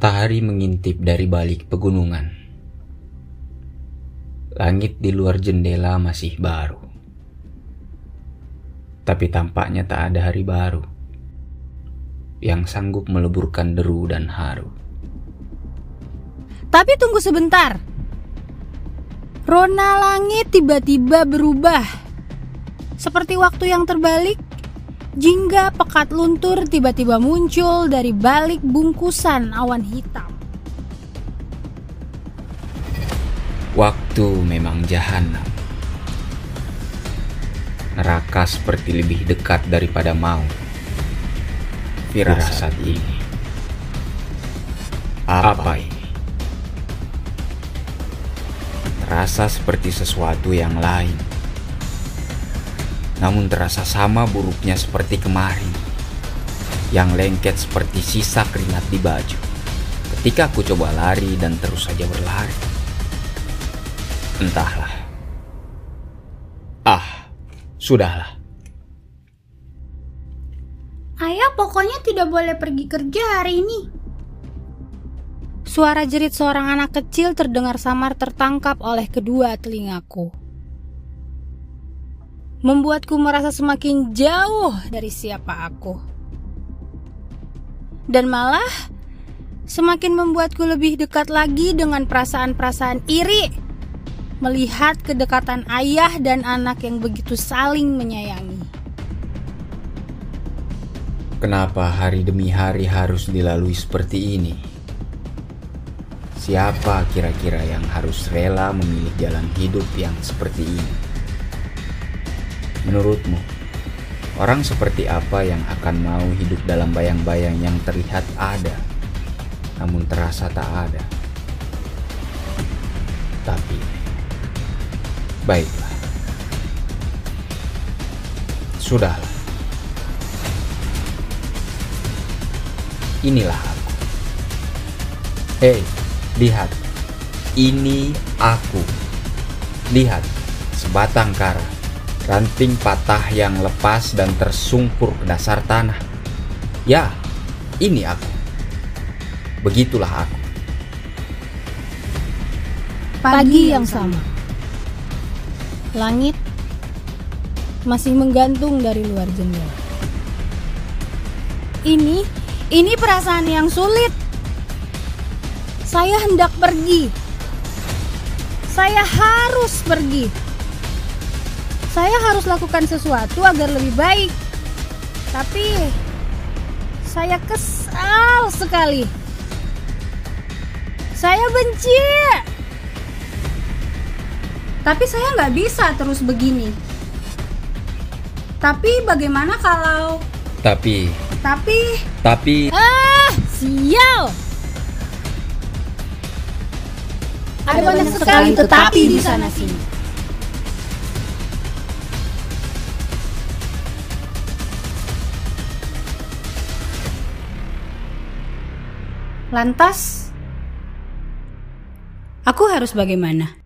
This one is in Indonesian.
Matahari mengintip dari balik pegunungan. Langit di luar jendela masih baru. Tapi tampaknya tak ada hari baru yang sanggup meleburkan deru dan haru. Tapi tunggu sebentar. Rona langit tiba-tiba berubah. Seperti waktu yang terbalik, jingga pekat luntur tiba-tiba muncul dari balik bungkusan awan hitam. Waktu memang jahanam. Neraka seperti lebih dekat daripada maut. Firasat ini. Apa ini? Terasa seperti sesuatu yang lain. Namun terasa sama buruknya seperti kemarin. Yang lengket seperti sisa keringat di baju. Ketika aku coba lari dan terus saja berlari. Entahlah. Ah, sudahlah. Ayah pokoknya tidak boleh pergi kerja hari ini. Suara jerit seorang anak kecil terdengar samar tertangkap oleh kedua telingaku. Membuatku merasa semakin jauh dari siapa aku. Dan malah semakin membuatku lebih dekat lagi dengan perasaan-perasaan iri melihat kedekatan ayah dan anak yang begitu saling menyayangi. Kenapa hari demi hari harus dilalui seperti ini? Siapa kira-kira yang harus rela memilih jalan hidup yang seperti ini? Menurutmu, orang seperti apa yang akan mau hidup dalam bayang-bayang yang terlihat ada, namun terasa tak ada? Tapi, baiklah. Sudahlah. Inilah aku. Hei, lihat. Ini aku. Lihat, sebatang kara. Ranting patah yang lepas dan tersungkur ke dasar tanah. Ya, ini aku. Begitulah aku. Pagi yang sama. Langit masih menggantung dari luar jendela. Ini, ini perasaan yang sulit. Saya hendak pergi. Saya harus pergi. Saya harus lakukan sesuatu agar lebih baik. Tapi saya kesal sekali. Saya benci. Tapi saya nggak bisa terus begini. Tapi bagaimana kalau... Tapi, Tapi tapi Ah, sial. ada banyak sekali tetapi di sana sini. Lantas, aku harus bagaimana?